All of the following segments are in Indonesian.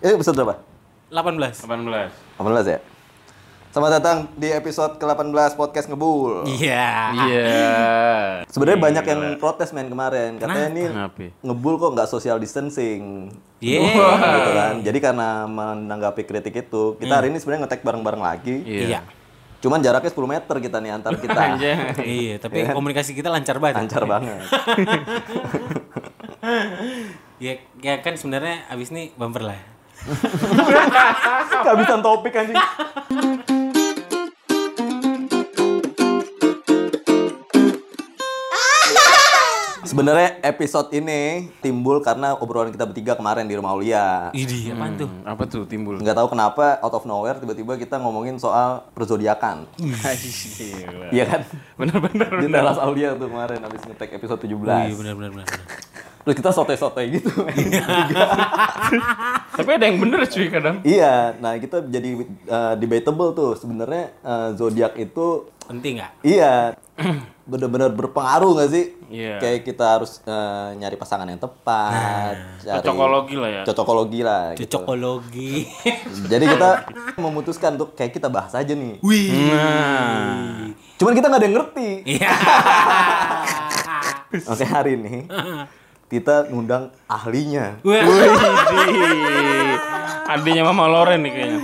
Ini episode berapa? 18. 18. 18 ya? Selamat datang di episode ke-18 podcast Ngebul. Iya. Iya. Sebenarnya banyak yang protes men kemarin. Katanya ini Kenapa? ngebul kok nggak social distancing. Iya. Gitu kan. Jadi karena menanggapi kritik itu, kita hari ini sebenarnya ngetek bareng-bareng lagi. Iya. Cuman jaraknya 10 meter kita nih antar kita. Iya, tapi komunikasi kita lancar banget. Lancar banget. Ya, ya kan sebenarnya abis ini bumper lah. Kehabisan topik anjing. Sebenarnya episode ini timbul karena obrolan kita bertiga kemarin di rumah Aulia. Idi, tuh? Hmm, Apa tuh timbul? Nggak tahu kenapa out of nowhere tiba-tiba kita ngomongin soal perzodiakan. Iya kan? Bener-bener. Di teras Aulia tuh kemarin habis ngetek episode 17. Iya, benar benar benar. benar. Terus kita sote-sote gitu. Tapi ada yang bener cuy kadang. iya, nah kita jadi uh, debatable tuh sebenarnya uh, zodiak itu Penting nggak? Iya, bener-bener berpengaruh nggak sih? Iya. Kayak kita harus eh, nyari pasangan yang tepat, cari Cocokologi lah ya. cocokologi lah. gitu. Cocokologi. Jadi kita memutuskan untuk kayak kita bahas aja nih. Wih. Nah. Cuman kita nggak ada yang ngerti. Iya. Oke hari ini kita ngundang ahlinya. Adiknya Mama Loren nih kayaknya.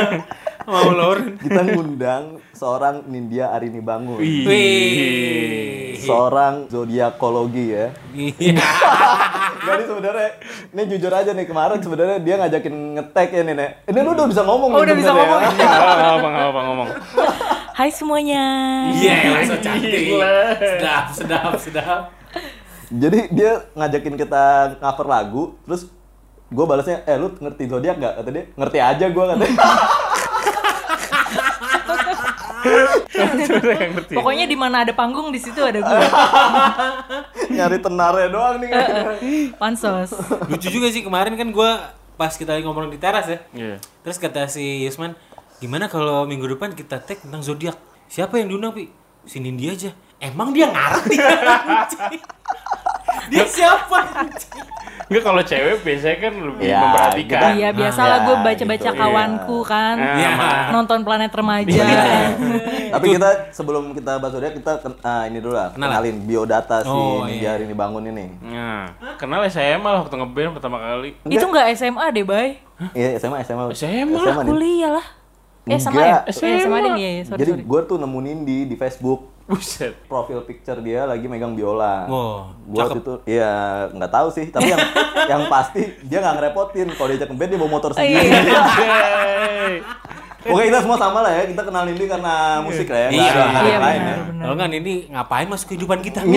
Mau Loren. Kita ngundang seorang Nindya Arini Bangun, Wih. seorang zodiakologi ya. Iya. Jadi sebenarnya, ini jujur aja nih kemarin sebenarnya dia ngajakin ngetek ya nih, Nek. Ini lu udah bisa ngomong. Oh, udah bisa sebenarnya. ngomong. Nggak apa nggak apa ngomong. Hai semuanya. Iya, langsung cantik. Sedap, sedap, sedap. Jadi dia ngajakin kita cover lagu, terus gue balasnya, eh lu ngerti zodiak gak? Kata dia, ngerti aja gue katanya. Coba yang ngerti. Pokoknya di mana ada panggung di situ ada gue. Nyari tenarnya doang nih. Pansos. Lucu juga sih kemarin kan gua pas kita lagi ngomong di teras ya. Iya. Terus kata si Yusman, gimana kalau minggu depan kita tag tentang zodiak? Siapa yang diundang, Pi? Si Nindi aja. Emang dia ngerti? dia siapa? Enggak kalau cewek biasanya kan lebih Ya, memperhatikan. kita- Iya biasalah Ya, gue baca-baca gitu, kawanku kan. Iya. Nonton planet remaja. Tapi kita sebelum kita bahas zodiak, kita ken- ah, ini dulu lah, Kenal. kenalin biodata si Oh, Nindya Arini Bangun ini. Nah, kenal SMA lah waktu ngeband pertama kali. Itu nggak SMA deh, Bay. Iya, SMA, SMA. SMA lah, nih. Kuliah lah. Eh sama ya? Enggak. Eh sama deh, iya, iya. Sorry, Jadi gue tuh nemu Nindi di Facebook. Buset. Profil picture dia lagi megang biola. Wow, Gua waktu itu iya nggak tahu sih, tapi yang yang pasti dia nggak ngerepotin. Kalau diajak ngeband dia bawa motor sendiri. Iya. Yeay. Oke kita semua sama lah ya, kita kenal Nindi karena musik lah ya. nggak Iya, ada hal Iya lain ya. Kalau nggak Nindi ngapain masuk kehidupan kita?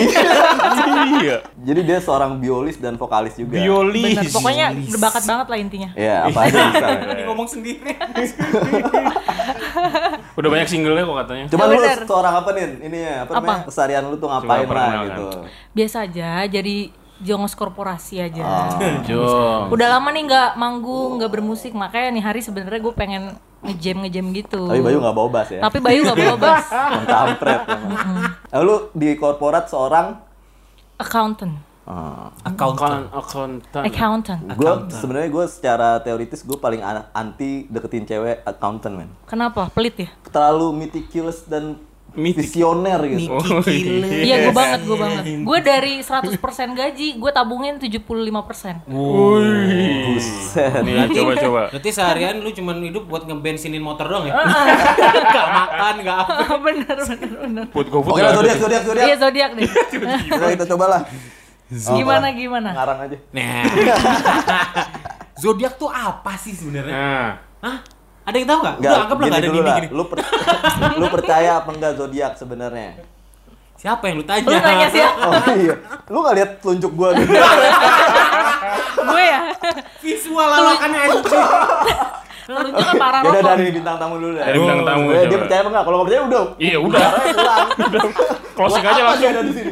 Iya. Jadi dia seorang biolis dan vokalis juga. Biolis. Benar. Pokoknya berbakat banget lah intinya. Iya, apa aja bisa. Ngomong sendiri. Udah banyak singlenya kok katanya. Cuma Ya, lu bener. seorang apa nih? Ini ya, apa, namanya? Kesarian lu tuh ngapain Coba lah gitu. Biasa aja jadi jongos korporasi aja. Oh. Udah lama nih nggak manggung, nggak bermusik, makanya nih hari sebenarnya gue pengen ngejam ngejam gitu. Tapi Bayu nggak bawa bass ya. Tapi Bayu nggak bawa bass. Kampret. Lalu di korporat seorang Accountant. Uh, Accountant. Akuntan. Accountant. gue sebenarnya gue secara teoritis gue paling an- anti deketin cewek accountant men Kenapa? Pelit ya? terlalu meticulous dan Mitik. visioner gitu Oh, Iya, gue banget, gue banget. Gue dari 100% gaji, gue tabungin 75%. buset Nih, coba coba. Berarti seharian lu cuma hidup buat ngebensinin motor doang ya? gak makan, gak apa. bener, bener, bener. GoFood oke zodiak zodiak zodiak Iya, zodiak nih. Udah, kita cobalah gimana, gimana? ngarang aja Nah. Zodiak tuh apa sih sebenarnya? Nah, Hah? Ada yang tahu nggak? Enggak, Udah anggaplah gini nggak ada lah. gini. Lu, per- lu percaya apa enggak zodiak sebenarnya? Siapa yang lu tanya? Lu tanya siapa? Oh iya, lu nggak lihat telunjuk gua gitu? gue ya? Visual lawakannya anjing. Telunjuk kan parah Beda rokok. dari bintang tamu dulu dah. Dari bintang tamu, dia percaya apa enggak? Kalau nggak percaya udah. Iya, udah. Pulang. closing aja langsung. dia ada di sini?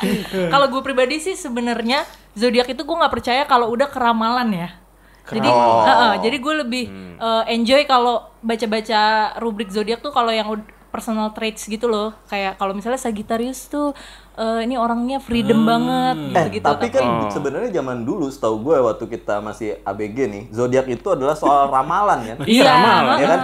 Kalau gue pribadi sih sebenarnya zodiak itu gue nggak percaya kalau udah keramalan ya. Jadi, Oh. Heeh, jadi gue lebih eh, enjoy kalau baca-baca rubrik zodiak tuh kalau yang personal traits gitu loh. Kayak kalau misalnya Sagittarius tuh eh, ini orangnya freedom banget Eh, gitu-gitu. tapi kan sebenarnya zaman dulu setahu gue waktu kita masih ABG nih, zodiak itu adalah soal ramalan kan. Iya, ramalan. ya kan?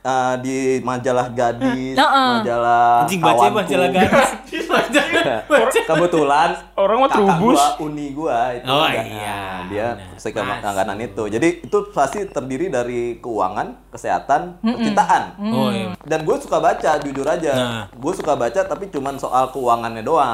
Eh, di majalah gadis, Heeh. majalah Anjing baca kawanku. majalah gadis. Kebetulan Orang mah kakak terubus. gua, uni gua itu Oh, ada- iya. nah, dia Mas. langganan itu. Jadi itu pasti terdiri dari keuangan, kesehatan, percintaan. Oh iya. Dan gue suka baca, jujur aja. Nah. Gue suka baca tapi cuman soal keuangannya doang.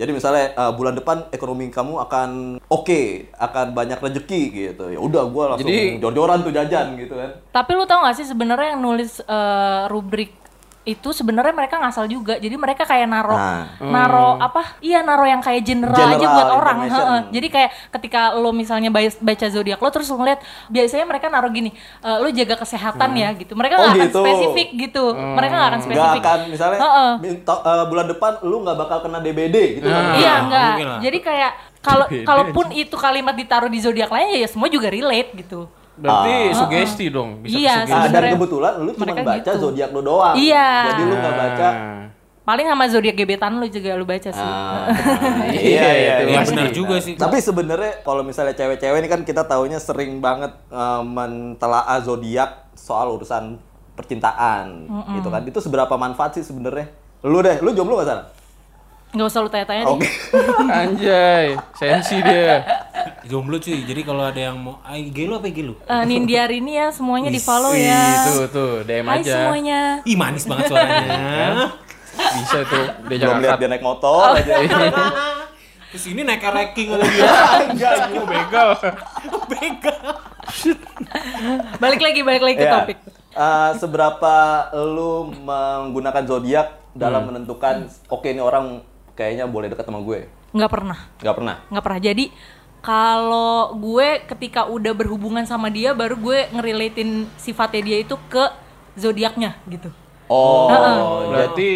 Jadi misalnya eh, bulan depan ekonomi kamu akan oke, akan banyak rezeki gitu. Ya udah gue langsung Jadi- jor-joran tuh jajan gitu kan. Tapi lu tau gak sih sebenarnya yang nulis eh, rubrik itu sebenarnya mereka ngasal juga. Jadi mereka kayak naro Nah. naro apa? Iya, naro yang kayak general, aja General buat orang. information. Heeh. Jadi kayak ketika lo misalnya ba- baca zodiak lo terus lo ngeliat biasanya mereka naro gini, eh, lo jaga kesehatan ya gitu. Mereka Oh, nggak akan gitu. spesifik gitu. Mereka nggak akan spesifik. akan misalnya Heeh. minta- eh, bulan depan lu nggak bakal kena DBD gitu kan. Iya Ah, enggak. mungkin lah. Jadi kayak kalau kalaupun itu kalimat ditaruh di zodiak lainnya ya semua juga relate gitu. Berarti sugesti dong, bisa Iya, sugesti. Ah, dan kebetulan lu cuma baca gitu. zodiak lu doang. Iya. Jadi lu nggak baca Ah. Paling sama zodiak gebetan lu juga lu baca sih. Ah, Iya, iya iya itu Iya benar juga sih. Tapi sebenarnya kalau misalnya cewek-cewek ini kan kita taunya sering banget eh, mentelaah zodiak soal urusan percintaan gitu kan. Itu seberapa manfaat sih sebenarnya? Lu deh, lu jomblo gak sana? Nggak usah lu tanya-tanya Oke. deh. Anjay, sensi dia. Jomblo cuy. Jadi kalau ada yang mau ah, IG lu apa IG lu? Eh, Nindiar ini ya semuanya di follow ya. tuh tuh, DM Hai aja. semuanya. Ih manis banget suaranya. Bisa tuh, dia jangan lihat dia naik motor aja. Terus ini naik ranking oleh dia. Enggak, aku begal. Begal. Balik lagi, balik lagi ke Iya. topik. Eh, seberapa lu menggunakan zodiak dalam menentukan oke ini orang kayaknya boleh dekat sama gue? Nggak pernah, Gak pernah. nggak pernah. Jadi kalau gue ketika udah berhubungan sama dia, baru gue ngerelatein sifatnya dia itu ke zodiaknya gitu. Oh, jadi Berarti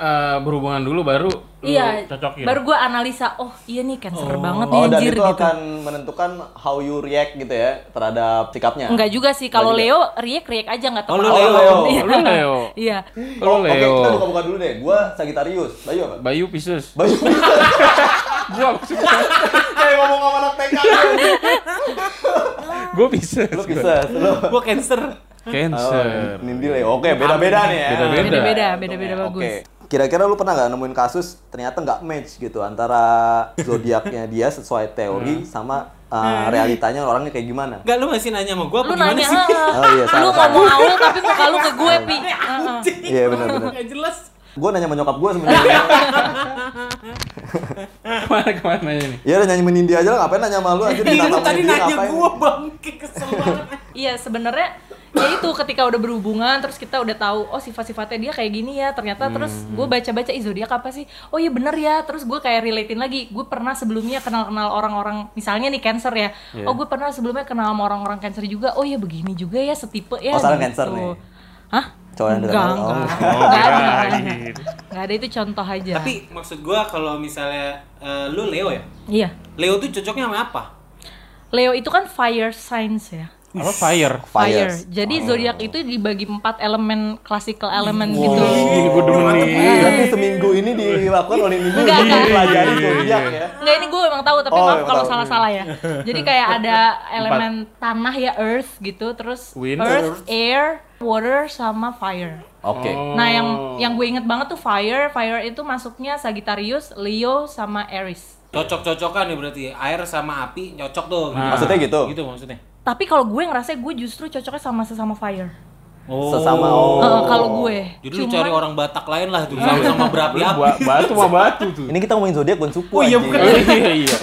eh, berhubungan dulu baru iya, cocokin. baru gue analisa. Oh iya nih cancer banget nih Oh, dan anjir itu gitu. akan menentukan how you react gitu ya terhadap sikapnya. Enggak juga sih. Kalau Leo react react aja nggak tahu. Oh. Leo. Leo. Iya. Lu Leo. Iya. Lu Oh, Oke, Leo. kita buka-buka dulu deh. Gua Sagittarius. Bayu apa? Bayu Pisces. Bayu. Gua Kayak ngomong sama anak TK. gua Pisces. Lu bisa. Lu. Gua cancer. Cancer. Oh, Nindi Leo. Oke, beda-beda nih ya. Beda-beda. Beda-beda, beda-beda Oke. bagus. Kira-kira lu pernah nggak nemuin kasus ternyata nggak match gitu antara zodiaknya dia sesuai teori sama uh, realitanya orangnya kayak gimana? Enggak lu masih nanya sama gua apa Lu gimana nanya, sih? "Heeh." Oh iya, salah, lu ngomong awal tapi muka lu ke gue, Pi. Heeh. Iya benar-benar. Enggak jelas. Gue nanya sama nyokap gue sebenarnya. Ke mana ke mana ini? Ya udah nyanyi menindi aja lah, ngapain nanya sama lu aja lu ditantang tadi nanya gua bangke kesel banget. Iya, sebenarnya ya itu ketika udah berhubungan terus kita udah tahu oh sifat-sifatnya dia kayak gini ya ternyata terus gue baca-baca zodiak apa sih oh iya bener ya terus gue kayak relatein lagi gue pernah sebelumnya kenal-kenal orang-orang misalnya nih cancer ya oh gue pernah sebelumnya kenal sama orang-orang cancer juga oh iya begini juga ya setipe ya Oh, gitu. Cancer nih. Hah? Cowok yang enggak. Oh. Enggak ada. kirain. Enggak ada itu contoh aja. Tapi maksud gua kalau misalnya eh, lu Leo ya? iya. Leo tuh cocoknya sama apa? Leo itu kan fire signs ya. Apa fire? Fire. Jadi zodiak itu dibagi empat elemen classical element gitu. Ini gua demen nih. Berarti seminggu ini dilakukan oleh Nindi Enggak, enggak. dipelajari zodiak ya. Enggak ini gue emang tahu tapi Oh, maaf kalau tahu. salah-salah ya. Jadi kayak ada elemen tanah ya earth gitu, terus Wind. earth, air, water sama fire. Oke. Nah, yang yang gue inget banget tuh fire. Fire itu masuknya Sagittarius, Leo sama Aries. Cocok-cocokan ya berarti air sama api cocok tuh. Nah. Maksudnya gitu? Gitu maksudnya. Tapi kalau gue ngerasa gue justru cocoknya sama sesama fire. Oh. Sesama oh. Heeh, kalau gue. Jadi lu cari orang Batak lain lah tuh sama-sama berapi-api. Ba- batu mah batu tuh. Ini kita ngomongin zodiak bukan suku Oh iya, bukan. iya iya.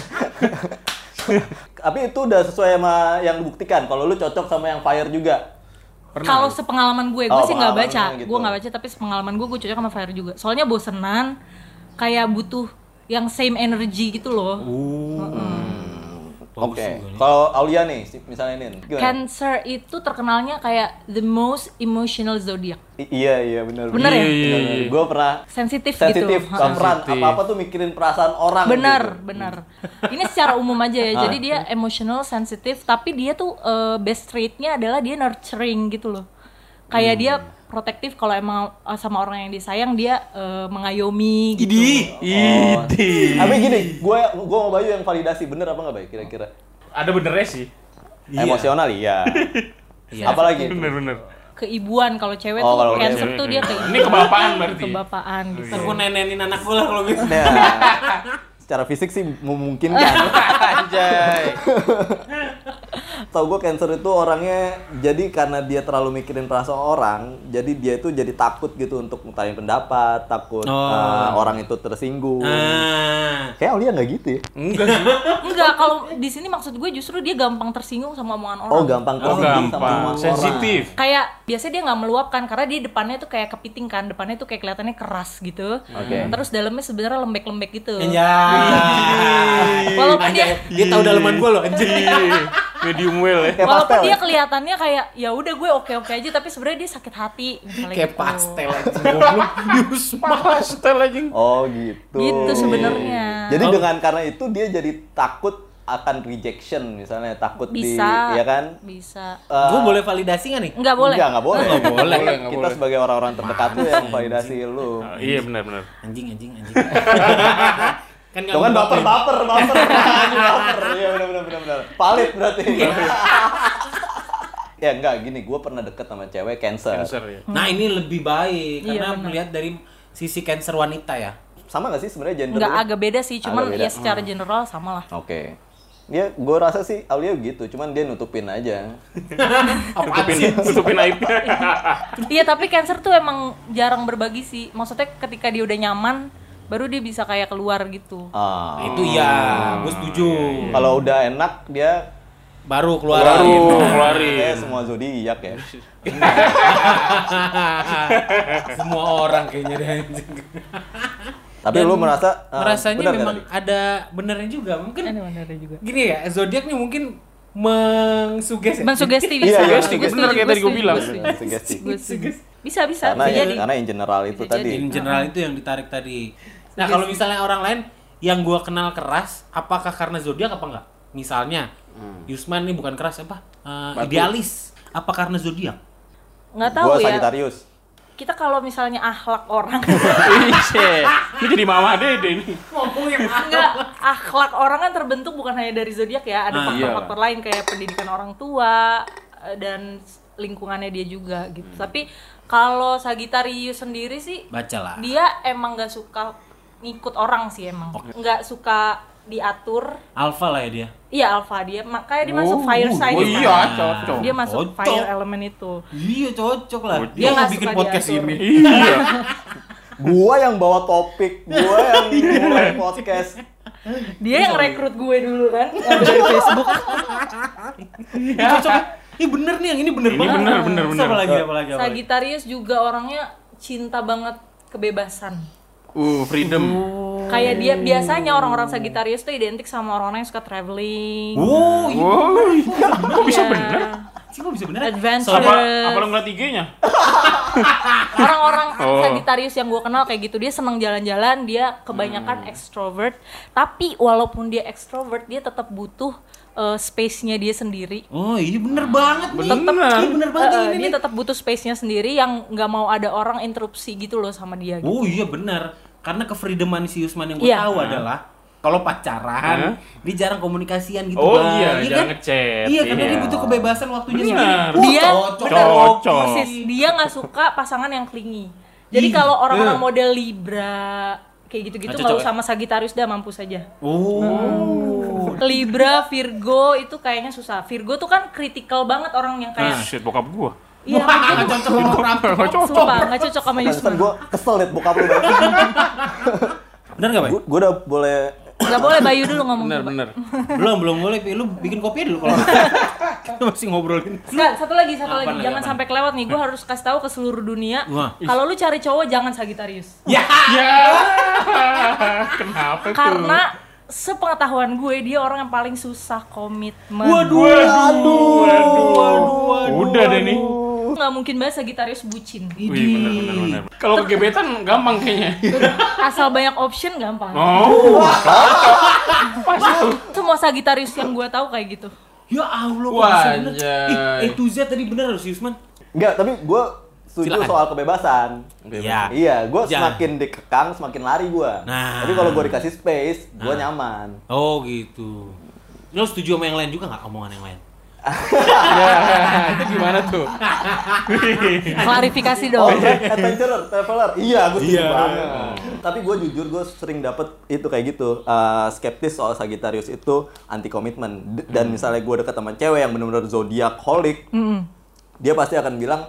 Tapi itu udah sesuai sama yang dibuktikan. Kalau lu cocok sama yang fire juga. Kalau sepengalaman gue, gue Oh, sih nggak baca. gitu. Gue nggak baca, tapi sepengalaman gue, gue cocok sama fire juga. Soalnya bosenan, kayak butuh yang same energy gitu loh. Oke. Kalau Aulia nih, misalnya Nin, gimana? Cancer itu terkenalnya kayak the most emotional zodiac. I- iya iya benar. Bener ya? Iya, iya, Gue pernah Sensitif, sensitif, gitu. Sensitif. apa-apa tuh mikirin perasaan orang. Benar, gitu. benar. Ini secara umum aja ya. Jadi dia emotional, sensitif, tapi dia tuh eh, best trait-nya adalah dia nurturing gitu loh. Kayak dia protektif kalau emang uh, sama orang yang disayang dia uh, mengayomi gitu. Idi. Idi. Tapi gini, gue gue mau Bayu yang validasi bener apa nggak Bayu kira-kira? Ada benernya sih. Emosional iya. Iya. Apalagi? Bener-bener. Keibuan kalau cewek Oh, tuh kalau cancer cewek, tuh iya. dia keibuan. Ini kebapaan berarti. Kebapaan gitu. Gue nenenin anak gue lah kalau gitu. Nah, secara fisik sih memungkinkan. Anjay. Tau gue cancer itu orangnya jadi karena dia terlalu mikirin perasaan orang, jadi dia itu jadi takut gitu untuk ngutarin pendapat, takut Oh. uh, orang itu tersinggung. Ah. Kayak Aulia nggak gitu ya? Enggak. Enggak, kalau di sini maksud gue justru dia gampang tersinggung sama omongan orang. Oh gampang Oh, tersinggung sama gampang. omongan orang. Sensitif. Kayak biasanya dia nggak meluapkan karena di depannya tuh kayak kepiting kan, depannya tuh kayak kelihatannya keras gitu. Oke. Terus dalamnya sebenarnya lembek-lembek gitu. Anjay. Walaupun dia Anjay, dia tahu dalaman gue loh anjir. Medium well ya. Kayak Walaupun pastel dia ya? kelihatannya kayak ya udah gue oke-oke aja tapi sebenarnya dia sakit hati misalnya Kayak gitu. pastel aja goblok. Pastel aja. Oh gitu. Gitu sebenarnya. Jadi Oh. dengan karena itu dia jadi takut akan rejection misalnya takut di Bisa. ya kan? Bisa. Eh, Gue boleh validasi gak nih? Enggak boleh. Enggak, enggak boleh. Nggak boleh. Nggak Kita boleh. sebagai orang-orang terdekat tuh yang validasi lu. Oh, iya benar-benar. Anjing anjing anjing. kan Tuh kan baper, baper, baper, baper. Iya benar benar benar benar. Valid berarti. ya enggak gini, gue pernah deket sama cewek cancer. Cancer ya. Nah ini lebih baik Iya, karena benar. melihat dari sisi cancer wanita ya. Sama gak sih sebenarnya gender? Enggak agak beda sih, cuman beda. ya secara general sama lah. Oke. Dia, gue rasa sih Aulia gitu, cuman dia nutupin aja. Tutupin, tutupin aibnya. Iya, tapi cancer tuh emang jarang berbagi sih. Maksudnya ketika dia udah nyaman, baru dia bisa kayak keluar gitu. Ah. Itu ya, gue setuju. Kalau udah enak dia Baru keluar. Baru keluarin. kayak semua zodiak ya. Semua orang kayaknya deh anjing. Tapi lu merasa ah, Merasanya benar memang tadi? ada benernya juga. Mungkin Ada benernya juga. gini ya, zodiak nih mungkin mengsugesti. Mensugesti Iya, bisa. iya, Gue bener kayak gue tadi bilang. gue setuju. Sugesti. Bisa, bisa, Karena bisa jadi. karena in general itu tadi. jadi. In general itu yang ditarik tadi. Nah, kalau misalnya orang lain yang gua kenal keras, apakah karena zodiak apa enggak? Misalnya, Yusman nih bukan keras apa? Eh, Batu. idealis. Apa karena zodiak? Nggak tahu Gua ya. Sagittarius. Kita kalau misalnya akhlak orang, Iya. Ini jadi mama dede nih. Ngomongin enggak akhlak orang kan terbentuk bukan hanya dari zodiak ya, ada Ah, faktor-faktor lain kayak pendidikan orang tua eh, dan lingkungannya dia juga gitu. Tapi kalau Sagittarius sendiri sih Bacalah. dia emang nggak suka ngikut orang sih emang, nggak suka diatur. Alpha lah ya dia. Iya alpha dia, makanya dia masuk fire sign. Oh kan. iya, cocok. Dia masuk Cocok. fire elemen itu. Iya cocok lah. Cocok. Dia nggak bikin podcast diatur. ini. Iya. Gua yang bawa topik, gua yang mulai podcast. Dia yang rekrut gue dulu kan dari Facebook. Ih, cocok. Ih bener nih yang ini bener Ini banget. bener, bener, bener. Apa lagi apa lagi? Sagittarius juga orangnya cinta banget kebebasan. Uh, freedom. Kayak dia biasanya orang-orang Sagittarius tuh identik sama orang-orang yang suka traveling. Oh, iya. Wow, kok bisa Iya. bener? Sih kok bisa bener? Adventure. Apa, apa lo ngeliat IG-nya? Orang-orang Oh. Sagittarius yang gue kenal kayak gitu dia senang jalan-jalan, dia kebanyakan Hmm. extrovert. Tapi walaupun dia extrovert, dia tetap butuh uh, space-nya dia sendiri. Oh, ini bener banget nih. Bener. Ini bener banget Uh, ini. dia tetap butuh space-nya sendiri yang nggak mau ada orang interupsi gitu loh sama dia. Gitu. Oh iya bener. Karena kefreedoman si Yusman yang gue Iya. tahu adalah kalau pacaran, dia jarang komunikasian gitu Oh Bang. iya, kan? jarang ngechat, Iya, karena iya. dia butuh kebebasan waktunya Benar. sendiri. Wah, Dia cocok. bener, Cocok. persis. Dia nggak suka pasangan yang clingy. Jadi kalau orang-orang eh. model Libra kayak gitu-gitu Nggak nggak cocok usah sama Sagittarius dah mampu saja. Oh. Libra, Virgo itu kayaknya susah. Virgo tuh kan kritikal banget orang yang kayak Shit, bokap gua. iya nggak cocok sama orang. Nggak cocok. sumpah nggak cocok sama Pantesan Yusman. gua kesel liat bokap lu. Bener gak, Bay? Gua udah boleh Nggak boleh Bayu dulu ngomong. Bener, bener. belum, belum boleh. Lu bikin kopi dulu kalau kita masih ngobrolin. Nggak, satu lagi, satu Apaan lagi. Jangan apaan? sampai kelewat nih. Gue harus kasih tahu ke seluruh dunia. Kalau lu cari cowok jangan Sagittarius. Ya. Ya. Kenapa tuh? Karena sepengetahuan gue dia orang yang paling susah komitmen. Waduh, Waduh, waduh, waduh, Udah deh nih. Nggak mungkin banget Sagittarius bucin. Wih, bener, bener, bener. Kalau kegebetan gampang kayaknya. Asal banyak option gampang. Oh. Semua Sagittarius yang gue tahu kayak gitu. Ya Allah, kok bisa bener? A to Z tadi bener harus Yusman. Enggak, tapi gua setuju Silakan. soal kebebasan. Iya. Iya, gue semakin dikekang, semakin lari gue. Nah. Tapi kalau gue dikasih space, gue nyaman. Oh gitu. Lo setuju sama yang lain juga nggak omongan yang lain? Ya, itu gimana tuh? Klarifikasi Oh, dong. adventurer, traveler. Iya, gue setuju Iya. banget. Tapi gue jujur, gue sering dapet itu kayak gitu. eh, skeptis soal Sagittarius itu anti komitmen. D- Hmm. Dan misalnya gue deket sama cewek yang bener-bener zodiak holic, dia pasti akan bilang,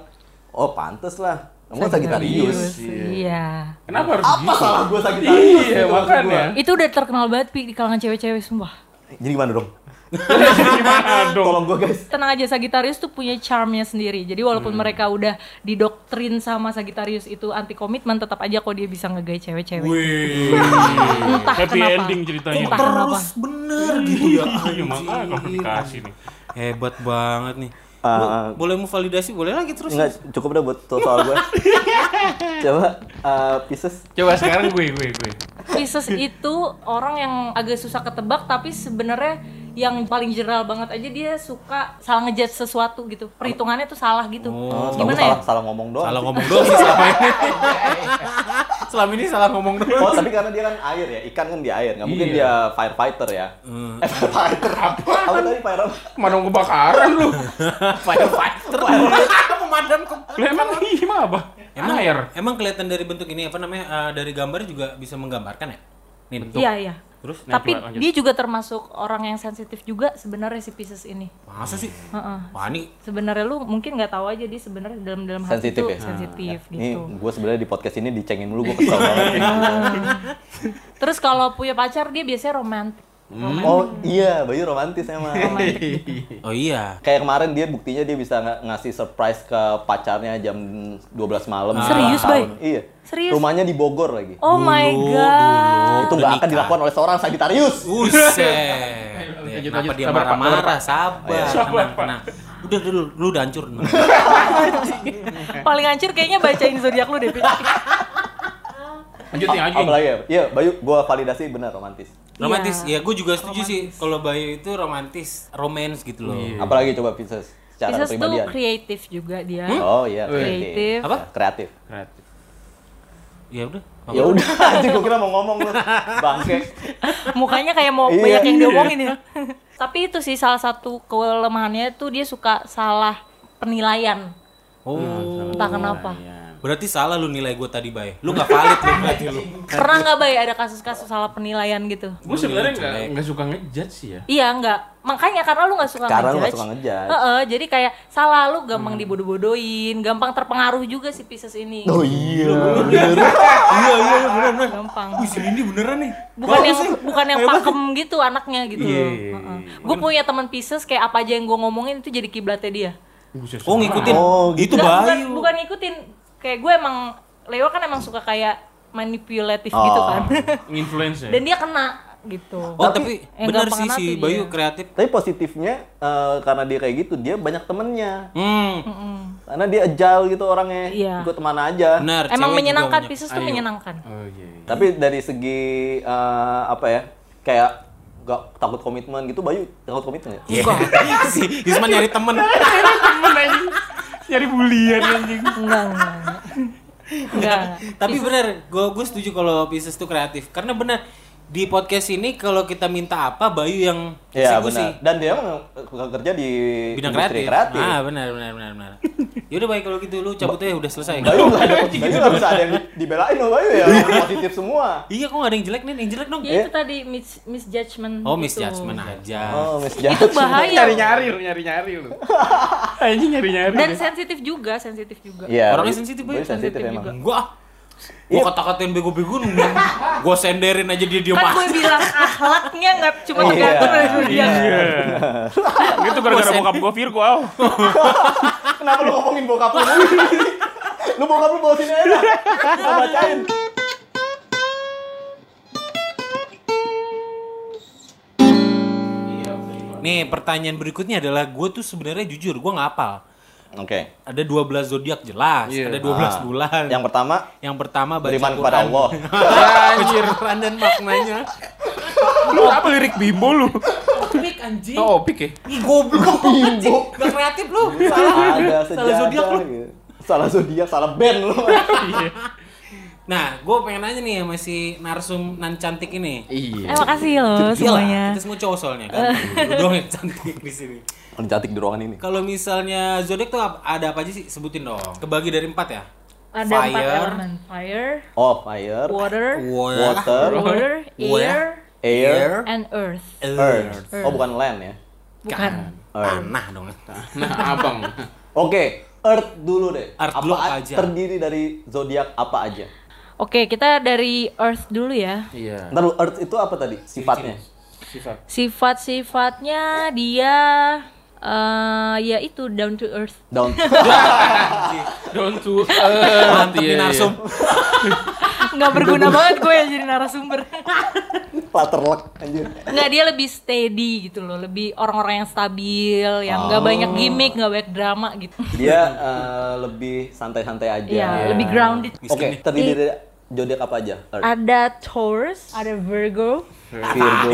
oh pantes lah. Kamu Sagittarius. Iya. Kenapa harus Apa gitu? salah gue Sagittarius? Iya, Gitu makanya. Itu udah terkenal banget Pi di kalangan cewek-cewek sumpah. Jadi gimana dong? Gimana dong? Tolong gue guys. Tenang aja Sagittarius tuh punya charmnya sendiri. Jadi walaupun Hmm. mereka udah didoktrin sama Sagittarius itu anti komitmen, tetap aja kok dia bisa ngegay cewek-cewek. Wih. Entah Happy kenapa. ending ceritanya. Entah kenapa. Terus bener gitu ya. Iya, makanya komunikasi nih. Hebat banget nih. Ah, Bo- boleh mau validasi? Boleh lagi terus. Enggak, cukup dah buat so- soal gue. Coba eh, Pisces. Coba sekarang gue, gue, gue. Pisces itu orang yang agak susah ketebak tapi sebenarnya yang paling general banget aja dia suka salah ngejudge sesuatu gitu. Perhitungannya tuh salah gitu. Oh, Gimana salah, ya? salah ngomong doang. Salah ngomong doang sih selama ini. selama ini salah ngomong doang. Oh, tapi karena dia kan air ya, ikan kan di air, nggak mungkin Iya. dia firefighter ya. Eh, firefighter apa? Apa tadi fire apa? Kebakaran lu. Firefighter. Pemadam ke Lah emang iya apa? Emang Air. Emang kelihatan dari bentuk ini apa namanya eh, dari gambar juga bisa menggambarkan ya? Nih bentuk. Iya, iya. Terus Tapi lanjut. dia juga termasuk orang yang sensitif juga sebenarnya si Pisces ini. masa sih? Heeh. Wah ini Sebenarnya lu mungkin nggak tahu aja dia sebenarnya dalam dalam hati Sensitif ya? sensitif Ini gitu. gue sebenarnya di podcast ini dicengin dulu gue kesel banget. Terus kalau punya pacar dia biasanya romantis. Oh iya, Bayu romantis emang. Oh iya. Kayak kemarin dia buktinya dia bisa ng- ngasih surprise ke pacarnya jam 12 malam. Serius, Tahun. Bay? Iya. Serius? Rumahnya di Bogor lagi. Oh my Dulu, god. Itu udah nggak akan dilakukan oleh seorang Sagittarius. Buset. Lanjut, Kenapa lanjut. dia Sabar, marah-marah? Sabar, iya. tenang, tenang. Udah dulu, lu udah hancur. Paling hancur kayaknya bacain zodiak lu deh. Pi. Lanjut nih, lanjut. Apalagi ya? Iya, Bayu, gue validasi benar romantis. Romantis, Iya. ya gue juga setuju sih. Kalau Bayu itu romantis, romance gitu loh. Apalagi coba Pisces secara Pisces tuh kreatif juga dia. Oh iya, Kreatif. Apa? Kreatif. Kreatif. Ya udah. Ya udah, anjing gue kira mau ngomong lu. Bangke. Mukanya kayak mau Iya, banyak yang iya. diomongin ya. Tapi itu sih salah satu kelemahannya tuh dia suka salah penilaian. Oh, Entah kenapa. Berarti salah lu nilai gue tadi, Bay. Lu nggak valid lu berarti lu. Pernah nggak bay ada kasus-kasus salah penilaian gitu? Gue sebenarnya nggak Jelek. nggak suka ngejudge sih ya. Iya enggak. Makanya karena lu nggak suka Karena lu ngejudge. suka ngejudge. Heeh, jadi kayak salah lu gampang dibodoh-bodohin, gampang terpengaruh juga si Pisces ini. Oh iya. Iya, iya, iya, bener, bener. Gampang. Wih, si beneran nih. bukan Bagus yang bukan yang pakem gitu anaknya gitu Iya, iya, Heeh. Gue punya teman Pisces kayak apa aja yang gue ngomongin itu jadi kiblatnya dia. Oh, ngikutin. Oh, itu Nggak, bukan, Bayu. bukan ngikutin. Kayak gue emang Leo kan emang suka kayak manipulatif Oh. gitu kan. Influence ya. Dan dia kena gitu. Oh, tapi yang benar sih si Bayu dia. kreatif. Tapi positifnya eh, karena dia kayak gitu, dia banyak temennya. Hmm, Karena dia agile gitu orangnya. Iya. Ikut ke mana aja. benar. Emang menyenangkan. Pisces tuh menyenangkan. Oh iya. iya. Tapi dari segi eh, apa ya? Kayak gak takut komitmen gitu, Bayu takut komitmen ya? Iya. si Isman nyari temen. Temen anjing. Nyari bulian anjing. Enggak, enggak. Enggak. Tapi benar, gue gue setuju kalau Pisces tuh kreatif. Karena benar di podcast ini kalau kita minta apa Bayu yang Iya eksekusi. benar. Dan dia emang kerja di Bidang industri kreatif. Ah, benar benar benar benar. Yaudah baik kalau gitu lu cabut aja udah selesai. Bayu nggak ada, Bayu nggak bisa ada yang dibelain loh Bayu ya, positif semua. Iya kok gak ada yang jelek nih, yang jelek dong. Ya itu tadi mis misjudgment. Oh, gitu. misjudgment aja. Oh, Miss Itu bahaya. Nyari-nyari lu, nyari-nyari lu. Anjing nyari-nyari. Dan sensitif juga, sensitif juga. Iya. Orangnya sensitif, Bayu sensitif juga. Gua ah. Gua kata-katain bego-bego. Gua senderin aja dia diem Kan gue bilang akhlaknya nggak cuma Iya. tergantung dari dia. Iya. Gitu gara-gara Bosen. bokap gua Virgo, aw. Kenapa lu ngomongin bokap lu? lu bokap lu bawa sini aja. Gua bacain. Nih, pertanyaan berikutnya adalah gue tuh sebenarnya jujur, gua nggak hafal. Oke. Ada 12 zodiak jelas, Iya. ada 12 Ah. bulan. Yang pertama, Yang pertama baca beriman Quran. kepada Allah. Anjir, Quran dan maknanya. Lu apa lirik bimbo lu? Opik anjing. Oh, opik ya? Ih, goblok anjing. Gak kreatif lu. Salah. Ada Salah zodiak lu. gitu. salah zodiak, salah band lu. Nah, gue pengen nanya nih sama si narsum nan cantik ini. Iya. Eh makasih loh semuanya. kita semua cowok soalnya kan. Lu doang yang cantik di sini. Paling cantik di ruangan ini. Kalau misalnya zodiak tuh ada apa aja sih? Sebutin dong. Kebagi dari empat ya. Ada empat Fire. elemen. Fire, Oh, fire, water, water, water, air, air, and earth. earth. Oh, bukan land ya. Bukan. Tanah dong. Nah, abang. Oke, earth dulu deh. Earth dulu apa a- aja? Terdiri dari zodiak apa aja? Oke, kita dari earth dulu ya. Iya. Ntar lu, earth itu apa tadi? Sifatnya? Sifat. Sifat-sifatnya dia eh ya itu down to earth. Down. Down to earth. Mantep Iya, nih narsum. Nggak berguna banget gue ya jadi narasumber. Waterlock anjir. Nggak dia lebih steady gitu loh, lebih orang-orang yang stabil, yang nggak banyak gimmick, nggak banyak drama gitu. Dia eh, lebih santai-santai aja. Iya, lebih grounded. Oke, terdiri dari zodiak apa aja? Earth. Ada Taurus, ada Virgo. Virgo.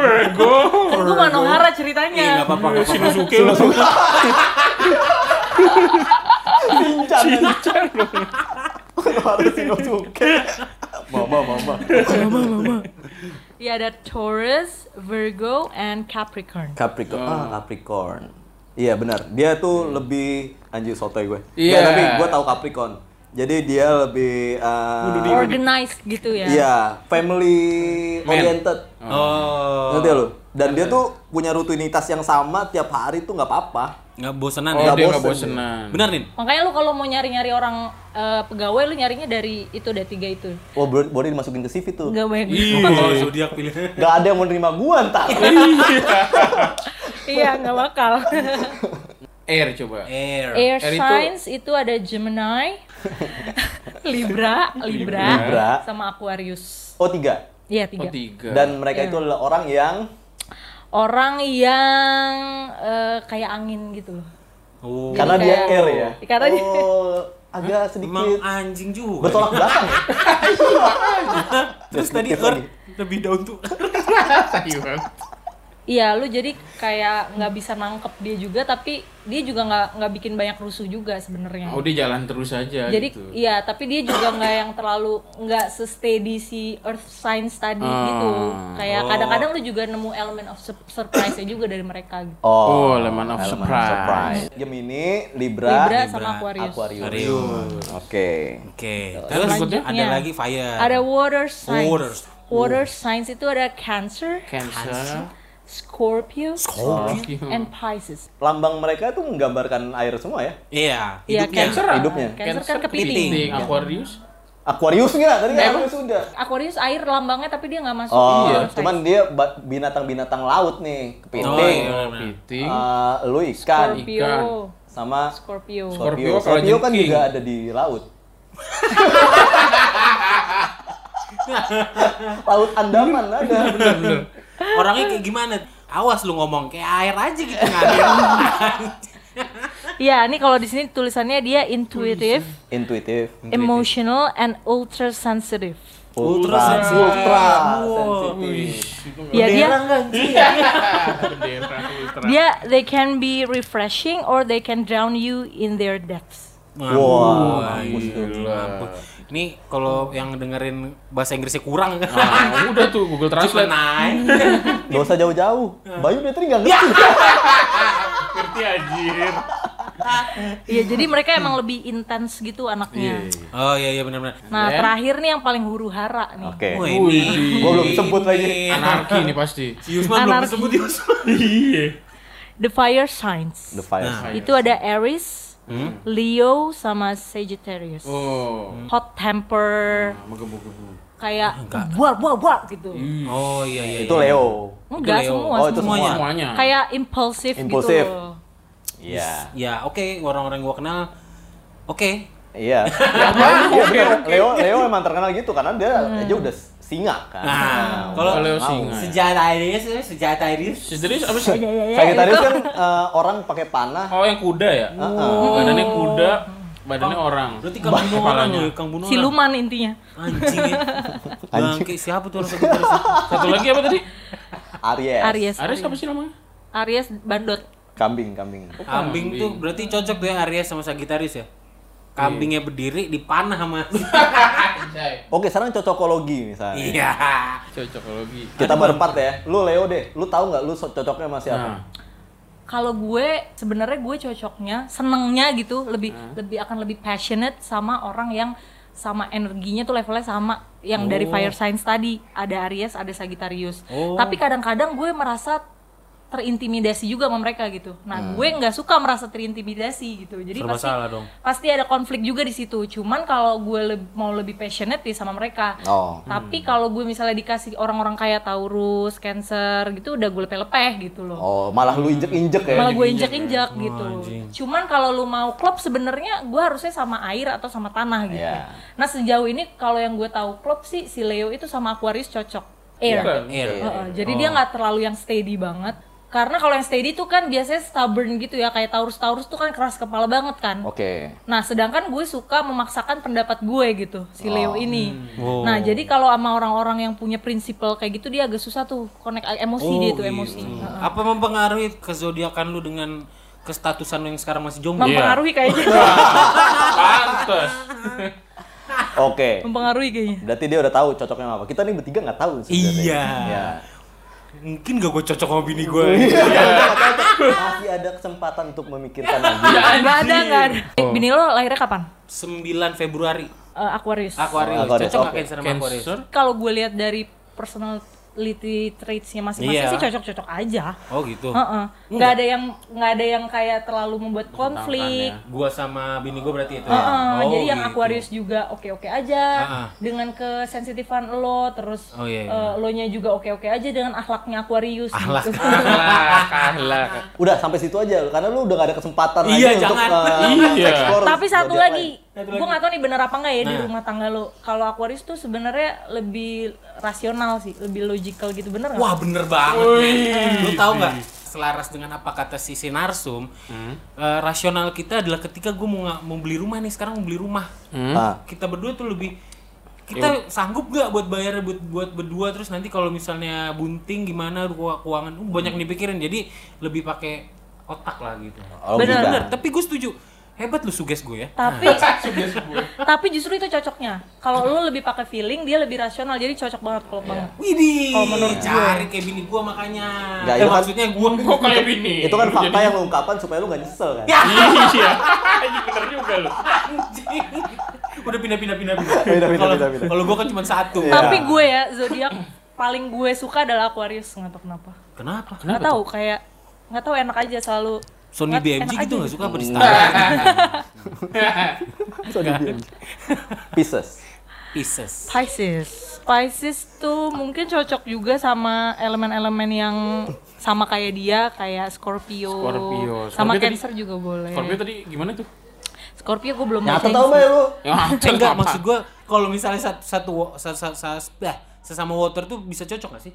Virgo. Gue Manohara Iya, ceritanya. enggak apa-apa. apa-apa. Shinosuke. Cincang. Harus Shinosuke. Mama, mama. Iya ada Taurus, Virgo, and Capricorn. Capricorn. Ah, Capricorn. Iya benar. Dia tuh lebih anjir sotoy gue. Iya. Ya, tapi gue tahu Capricorn. Jadi dia lebih eh, Organized gitu ya. Iya, family oriented. Oh. Ngerti lu? Dan dia tuh punya rutinitas yang sama tiap hari tuh nggak apa-apa. Nggak bosenan Oh, ya? dia nggak bosen. bosenan. Benar nih. Makanya lu kalau mau nyari-nyari orang eh, pegawai lu nyarinya dari itu dari tiga itu. Oh, boleh boleh dimasukin ke CV tuh. Enggak banyak. Kalau zodiak pilih. Gak ada yang mau nerima gua ntar. iya, nggak bakal. Air coba. Air. Air Air itu- signs itu ada Gemini, Libra, Libra, Libra. sama Aquarius. Oh tiga. Iya Oh, tiga. tiga. Dan mereka itu adalah orang yang Orang yang eh, kayak angin gitu loh. Oh. karena dia kayak- air ya. Karena dia- oh, agak Emang sedikit anjing juga. bertolak belakang ya. Terus tadi lebih down to Iya. Lu jadi kayak nggak bisa nangkep dia juga, tapi dia juga nggak nggak bikin banyak rusuh juga sebenarnya. Oh, dia jalan terus aja jadi gitu. iya, tapi dia juga nggak yang terlalu nggak se-steady si Earth Signs tadi Ah. gitu. Kayak Oh. kadang-kadang lu juga nemu elemen of sur- surprise juga dari mereka. Gitu. Oh, elemen of elemen surprise. Gemini, Libra, Libra Libra, sama Aquarius. Aquarius. Aquarius. Oke. Oke. Terus Selanjutnya. ada lagi fire. Ada water signs. Water. Water signs itu ada Cancer, Cancer. Scorpio, Scorpio. and Pisces. Lambang mereka itu menggambarkan air semua ya. Iya, Iya, hidupnya. Cancer. Hidupnya. Cancer kan kepiting. kepiting. Aquarius. Aquarius enggak? Tadi kan Emang? Aquarius udah. Aquarius air lambangnya tapi dia nggak masuk. Oh, Iya. Cuman dia binatang-binatang laut nih, Oh, kepiting. iya. Oh, piting. Eh, lu ikan Scorpio. ikan. sama Scorpio. Scorpio Scorpio. Scorpio kan juga ada di laut. laut Andaman ada. Bener. Orangnya kayak gimana? Awas lu ngomong kayak air aja gitu ngalir. Iya, ini kalau di sini tulisannya dia intuitive, Intuitif. emotional, and ultra sensitive. Ultra, sensitif. ultra Wow. sensitif. Ya dia ultra. dia they can be refreshing or they can drown you in their depths. Wah, mampus tuh, Ini kalau yang dengerin bahasa Inggrisnya kurang kan. Ah, udah tuh Google Translate. naik. Gak usah jauh-jauh. Bayu Petri nggak ngerti. Ngerti anjir. Iya, jadi mereka emang lebih intens gitu anaknya. Oh iya iya benar-benar. Nah, Ya. terakhir nih yang paling huru hara nih. Oke. Wah ini. Gua belum sebut lagi. Anarki nih pasti. Si Yusman belum disebut Yusman. Iya. The fire signs. The Fire. Nah. Itu ada Aries, Leo sama Sagittarius. Oh. Hot temper, Menggebu-gebu. kayak buat buat buat gitu. Oh iya iya. Itu iya. Leo. Enggak Leo. semua, Oh, itu semua. semua. Semuanya. Kayak impulsif, Impulsif. gitu. Iya. Ya oke orang-orang gua kenal. Oke. Iya. Ya, Iya. Leo Leo emang terkenal gitu karena dia aja udah singa kan. Nah, kalau Leo singa. Senjata Iris. Serius apa sih? Sagittarius kan eh, orang pakai panah. Oh, yang kuda ya? Badannya kuda, badannya orang. Berarti kang bunuh orang loh, kang bunuh orang. Siluman intinya. Anjing ya. Bangke siapa tuh orang Sagittarius? Satu lagi apa tadi? Aries. Aries. Aries apa sih namanya? Aries bandot. Kambing, kambing. Kambing tuh berarti cocok tuh ya Aries sama Sagittarius ya? Kambingnya berdiri dipanah sama Oke, sekarang cocokologi misalnya. iya Cocokologi. Kita berempat ya. Lu Leo deh. Lu tahu nggak lu cocoknya sama siapa? Nah, Kalau gue sebenarnya gue cocoknya, senengnya gitu, lebih lebih akan lebih passionate sama orang yang sama energinya tuh levelnya sama yang dari fire signs tadi. Ada Aries, ada Sagittarius. Oh. Tapi kadang-kadang gue merasa terintimidasi juga sama mereka gitu. Nah, gue nggak suka merasa terintimidasi gitu. Jadi Serba pasti salah dong. pasti ada konflik juga di situ. Cuman kalau gue leb- mau lebih passionate ya sama mereka. Oh. Tapi kalau gue misalnya dikasih orang-orang kayak Taurus, Cancer gitu udah gue lepeh-lepeh gitu loh Oh, malah lu injek-injek ya. malah gue injak-injak ya. gitu. Anjing. Cuman kalau lu mau klub sebenarnya gue harusnya sama air atau sama tanah gitu. Iya. Nah sejauh ini kalau yang gue tahu klub sih si Leo itu sama Aquarius cocok. Air. Bukan. Air. Heeh, Jadi dia nggak terlalu yang steady banget. Karena kalau yang steady tuh kan biasanya stubborn gitu ya kayak Taurus-Taurus tuh kan keras kepala banget kan. Oke. Nah, sedangkan gue suka memaksakan pendapat gue gitu, si Leo ini. Oh. Nah, jadi kalau sama orang-orang yang punya prinsipal kayak gitu dia agak susah tuh connect emosi dia tuh gitu. emosi. Heeh. apa mempengaruhi kezodiakan lu dengan kestatusan lu yang sekarang masih jomblo Mempengaruhi kayaknya. Pantes. Oke. Mempengaruhi kayaknya. Berarti dia udah tahu cocoknya sama apa. Kita nih bertiga nggak tahu sebenarnya. Iya. Iya. Mungkin gak gue cocok sama bini gue Masih ada kesempatan untuk memikirkan lagi. Enggak ada, ada. Bini lo lahirnya kapan? 9 Februari Eh, Aquarius. Aquarius Aquarius, cocok oke. gak Cancer sama Aquarius Cancer. Kalau gue lihat dari personality traits-nya masing-masing Iya. sih cocok-cocok aja. oh gitu Heeh. Nggak ada yang nggak ada yang kayak terlalu membuat konflik. gua sama bini gue berarti itu ya Heeh, Oh, jadi yang gitu. Aquarius juga oke-oke aja Heeh. dengan kesensitifan lo terus Oh, iya, iya. eh, lo nya juga oke-oke aja dengan akhlaknya Aquarius Akhlak. gitu. Ahlak, ahlak. Udah sampai situ aja karena lu udah gak ada kesempatan lagi Iya, untuk jangan. uh, Iya. explore Tapi satu lagi, lain. Gue nggak tahu nih bener apa nggak ya di Nah. rumah tangga lo. Kalau Aquarius tuh sebenarnya lebih rasional sih, lebih logical gitu bener nggak? Wah bener banget men. Lu tau nggak? Selaras dengan apa kata si Sinarsum, Hmm. eh, rasional kita adalah ketika gue mau mau beli rumah nih sekarang mau beli rumah. Hmm. Ah, Kita berdua tuh lebih kita sanggup gak buat bayar buat buat berdua terus nanti kalau misalnya bunting gimana keu- keuangan uh, banyak yang dipikirin jadi lebih pakai otak lah gitu. oh, Bener, gitu. Bener, tapi gue setuju. Hebat lu suges gue ya. Tapi tapi justru itu cocoknya. Kalau lo lebih pakai feeling, dia lebih rasional. Jadi cocok banget kalau banget. Widih, Kalau menurut gue. cari kayak bini gue makanya. Nggak, Eh, itu kan- maksudnya gue Kok kayak bini? Itu kan fakta Jadi- yang lu ungkapkan supaya lu gak nyesel kan. Ya. Iya. Iya bener juga lu. Udah pindah-pindah. Pindah-pindah, Kalau pindah-pindah. kalau gue kan cuma satu. Iya. Tapi gue ya zodiak paling gue suka adalah Aquarius nggak tahu kenapa. Kenapa? Nggak tahu kayak nggak tahu enak aja selalu. Sony Nggak- BMG enak gitu nggak suka apa di Star? So, di BMG. Pieces. Pieces. Pisces. Pisces tuh mungkin cocok juga sama elemen-elemen yang sama kayak dia, kayak Scorpio. Scorpio. Sama Scorpio tadi- Cancer juga boleh. Scorpio tadi gimana tuh? Scorpio gue belum Nyata tau mbak lu? Ya, Enggak, maksud gue kalau misalnya satu satu sa- sa- sa- dah, sesama water tuh bisa cocok gak sih?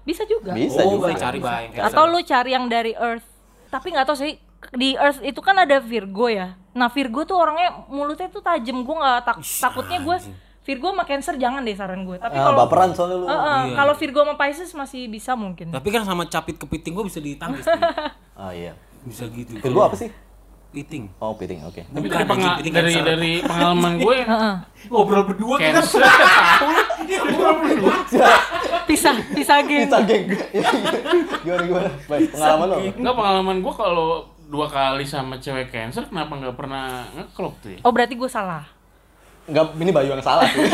Bisa juga. Bisa oh, juga. cari baik. Atau lu cari yang dari Earth. Tapi nggak tahu sih di Earth itu kan ada Virgo ya. Nah Virgo tuh orangnya mulutnya tuh tajam. Gue nggak tak takutnya gue Virgo sama Cancer jangan deh saran gue. Tapi Ah, kalau baperan soalnya lu. Eh, eh, Iya. kalau Virgo sama Pisces masih bisa mungkin. Tapi kan sama capit kepiting gue bisa ditangkis. Ah iya. bisa gitu. Virgo apa sih? Piting. Oh, piting, oke. Tapi Bukan, dari, pengal- piting dari, cancer. dari pengalaman gue Heeh. Ngobrol berdua kita. cancer Pisah, pisah geng. Kita geng. gimana gimana? Baik, pengalaman lo. Enggak pengalaman gue kalau dua kali sama cewek cancer kenapa nggak pernah ngeklop tuh ya? Oh berarti gue salah. Enggak, ini Bayu yang salah sih.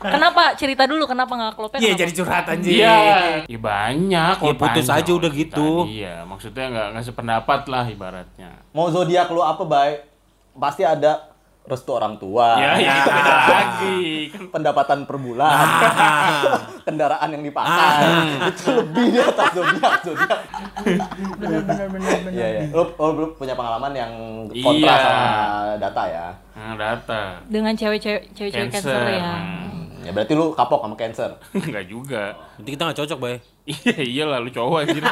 Kenapa? Cerita dulu kenapa nggak klopnya? Iya jadi curhat anjing. Iya, ya banyak. Ya, putus aja udah gitu. Iya, maksudnya nggak nggak sependapat lah ibaratnya. Mau zodiak lu apa, Bay? Pasti ada restu orang tua. Ya, ya itu beda lagi. Pendapatan per bulan, kendaraan yang dipakai, itu lebih di atas zodiak zodiak. Bener bener bener bener. Iya iya. Lu, lu, lu punya pengalaman yang kontra Iya. sama data ya. nah, data. Dengan cewek-cewek cewek-cewek Cancer. cancer ya. Hmm, Ya berarti lu kapok sama cancer. Enggak juga. Nanti kita nggak cocok, Bay. Iya, iyalah lu cowok anjir.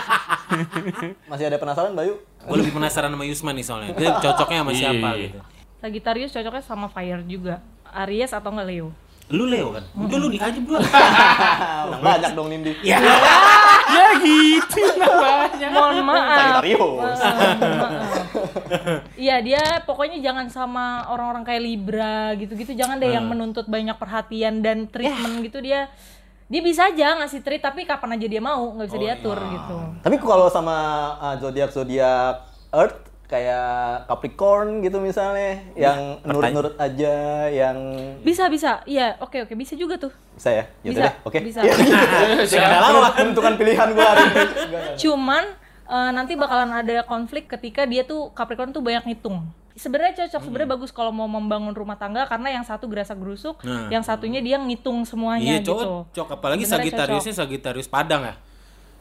Masih ada penasaran, Bayu? Gue lebih penasaran sama Yusman nih soalnya. Dia cocoknya sama Iya, siapa iya. gitu. Sagittarius cocoknya sama fire juga. Aries atau nggak Leo? Lu Leo kan? Udah lu aja berdua. Menang banyak dong Nindi. Ya. ya gitu namanya. Mohon maaf. Sagittarius. Iya dia pokoknya jangan sama orang-orang kayak Libra gitu-gitu jangan deh Hmm. yang menuntut banyak perhatian dan treatment gitu dia dia bisa aja ngasih treat tapi kapan aja dia mau nggak Oh, bisa diatur iya. gitu. Tapi kalau sama uh, zodiak zodiak Earth kayak Capricorn gitu misalnya, yang nurut-nurut aja, yang Bisa bisa iya oke oke bisa juga tuh. bisa ya? Ya Bisa, oke. bisa. Iya. Menentukan pilihan gua hari ini. Cuman eh, nanti bakalan ada konflik ketika dia tuh Capricorn tuh banyak ngitung. Sebenarnya cocok, sebenarnya Hmm. bagus kalau mau membangun rumah tangga karena yang satu gerasa gerusuk, Nah. yang satunya dia ngitung semuanya Iya, gitu. cocok. Apalagi Sebenarnya Sagitariusnya Sagitarius Padang ya.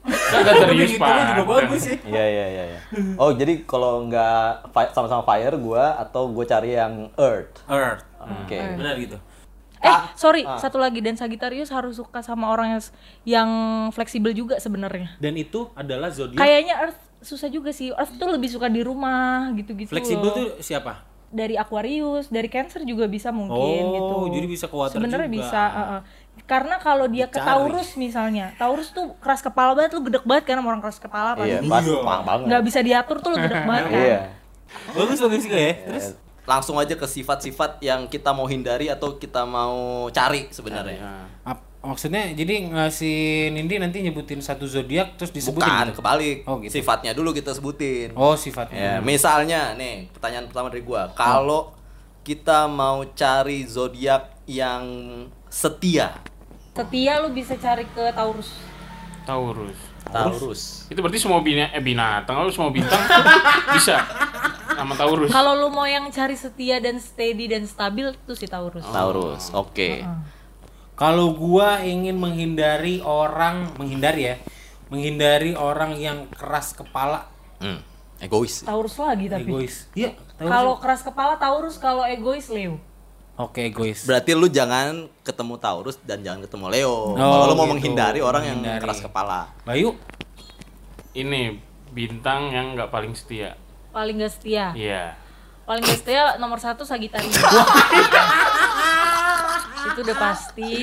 Kagak serius Hitungnya juga pak. bagus sih. Iya iya iya. iya. Oh jadi kalau nggak sama-sama fire gua atau gue cari yang Earth. Earth. Oke. Benar gitu. Eh, sorry, satu lagi dan Sagittarius harus suka sama orang yang yang fleksibel juga sebenarnya. Dan itu adalah zodiak Kayaknya Earth susah juga sih. Earth tuh lebih suka di rumah gitu-gitu. fleksibel loh. tuh siapa? dari Aquarius, dari Cancer juga bisa mungkin Oh, gitu. jadi bisa ke water Sebenarnya juga. bisa, uh-uh. Karena kalau dia ke. Taurus misalnya, Taurus tuh keras kepala banget, lu gedek banget kan orang keras kepala Iya, pasti. pas banget. Nggak bisa diatur tuh lu gedek banget kan. Iya. Bagus bagus juga ya. Terus Langsung aja ke sifat-sifat yang kita mau hindari atau kita mau cari sebenarnya. ap- maksudnya jadi ngasih Nindi nanti nyebutin satu zodiak terus disebutin Bukan, gitu? kebalik. Oh, gitu. Sifatnya dulu kita sebutin. Oh, sifatnya. Ya, misalnya nih, pertanyaan pertama dari gua. Kalau kita mau cari zodiak yang setia, Setia lu bisa cari ke Taurus. Taurus. Taurus. Itu berarti semua bina eh binatang, lalu semua bintang bisa sama Taurus. Kalau lu mau yang cari setia dan steady dan stabil tuh si Taurus. Taurus. Oke. Kalau gua ingin menghindari orang menghindari ya, menghindari orang yang keras kepala, Hmm. Egois. Taurus lagi tapi. egois. Iya, Taurus. Kalau keras kepala Taurus, kalau egois Leo. Oke, egois. Berarti lu jangan ketemu Taurus dan jangan ketemu Leo. Oh, Kalau lu mau gitu. menghindari orang yang Menghindari. keras kepala. Bayu, Ini bintang yang nggak paling setia. Paling gak setia. Iya. Paling gak setia nomor satu Sagitarius. itu udah pasti.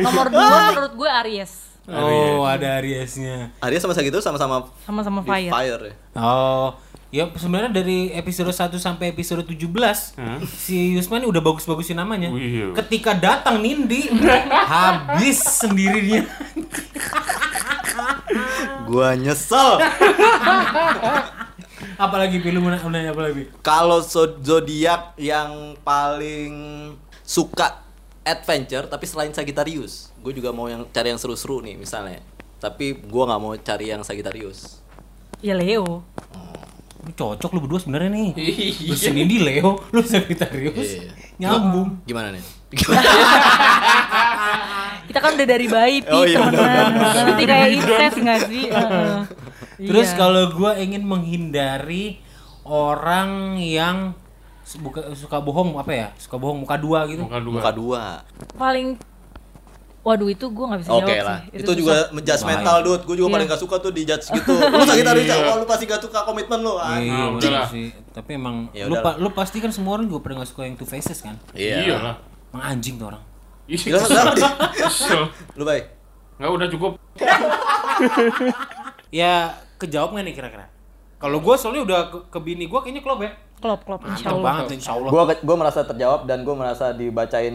nomor dua menurut gue Aries. Oh, ada Ariesnya. Aries sama Sagittarius sama-sama Sama-sama fire. fire ya. Oh, ya sebenarnya dari episode 1 sampai episode 17 si Yusman udah bagus-bagusin namanya. Wih. Ketika datang Nindi habis sendiri dia. Gua nyesel. Apalagi pilih mau mau nanya apa lagi? Kalau zo- zodiak yang paling suka adventure tapi selain Sagittarius, gue juga mau yang cari yang seru-seru nih misalnya. Tapi gua nggak mau cari yang Sagittarius. Ya Leo. Cocok lu berdua sebenarnya nih. Iya. Lu si Nindi Leo, lu Sagittarius. Iya. Nyambung. Gimana nih? Kita kan udah dari bayi pi Oh, iya. Nanti kayak incest nggak sih? Heeh. Terus Iya. kalau gua ingin menghindari orang yang buka, suka bohong apa ya? Suka bohong muka dua gitu. Muka dua. Muka dua. paling Waduh itu gue nggak bisa Oke jawab lah. sih. Itu, juga menjudge mental, Dut. Gue juga Iya. paling gak suka tuh di judge gitu. Lu Sagittarius, oh, lu pasti gak suka komitmen lu. Ah. Iya, udah bener lah. sih. Tapi emang Ya lu, pa- lu pasti kan semua orang juga pada gak suka yang two faces kan? Iya lah. Emang anjing tuh orang. Iya. Lu baik. Nggak udah cukup. Ya kejawab gak nih kira-kira? Kalau gue soalnya udah ke, ke bini gue kayaknya klop ya. Klop klop insya Allah. banget insya Allah. Gue gua merasa terjawab dan gue merasa dibacain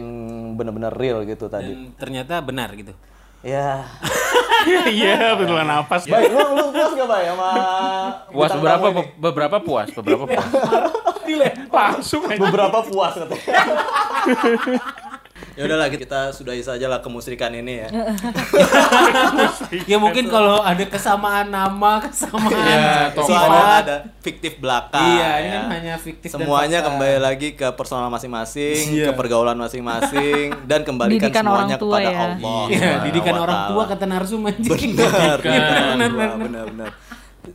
bener-bener real gitu tadi. Dan ternyata benar gitu. Ya. Iya, betulan napas. Baik, lu lu puas gak Bay sama Puas beberapa beberapa puas, beberapa puas. Langsung aja. beberapa puas katanya. ya udahlah kita sudahi saja lah kemusrikan ini ya. Ya mungkin kalau ada kesamaan nama, kesamaan tokoh. ada, fiktif belaka. Iya, ini ya. kan hanya fiktif dan Semuanya kembali lagi ke personal masing-masing, Iya. ke pergaulan masing-masing dan kembalikan Didikan semuanya orang tua kepada ya. Allah. Iya, didikan orang tua kata narsum anjing. Benar, benar, benar, benar,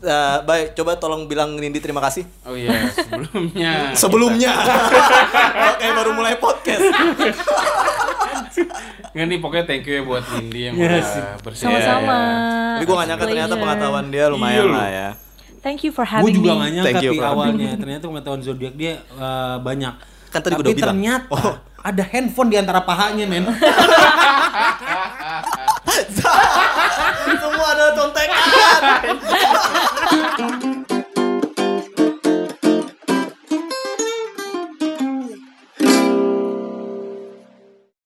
uh, baik coba tolong bilang Nindi terima kasih. Oh iya, sebelumnya. sebelumnya. Oke, baru mulai podcast. Nggak nih pokoknya thank you ya buat Nindi yang yes. udah bersih. Sama-sama. Ya. Tapi gue gak nyangka iya. ternyata pengetahuan dia lumayan iya. lah ya. Thank you for having me. Gue juga gak nyangka di awalnya ternyata pengetahuan zodiak dia uh, banyak. Kan tadi gue udah bilang. ternyata oh. ada handphone di antara pahanya, men. Semua ada contekan. Ha ha ha!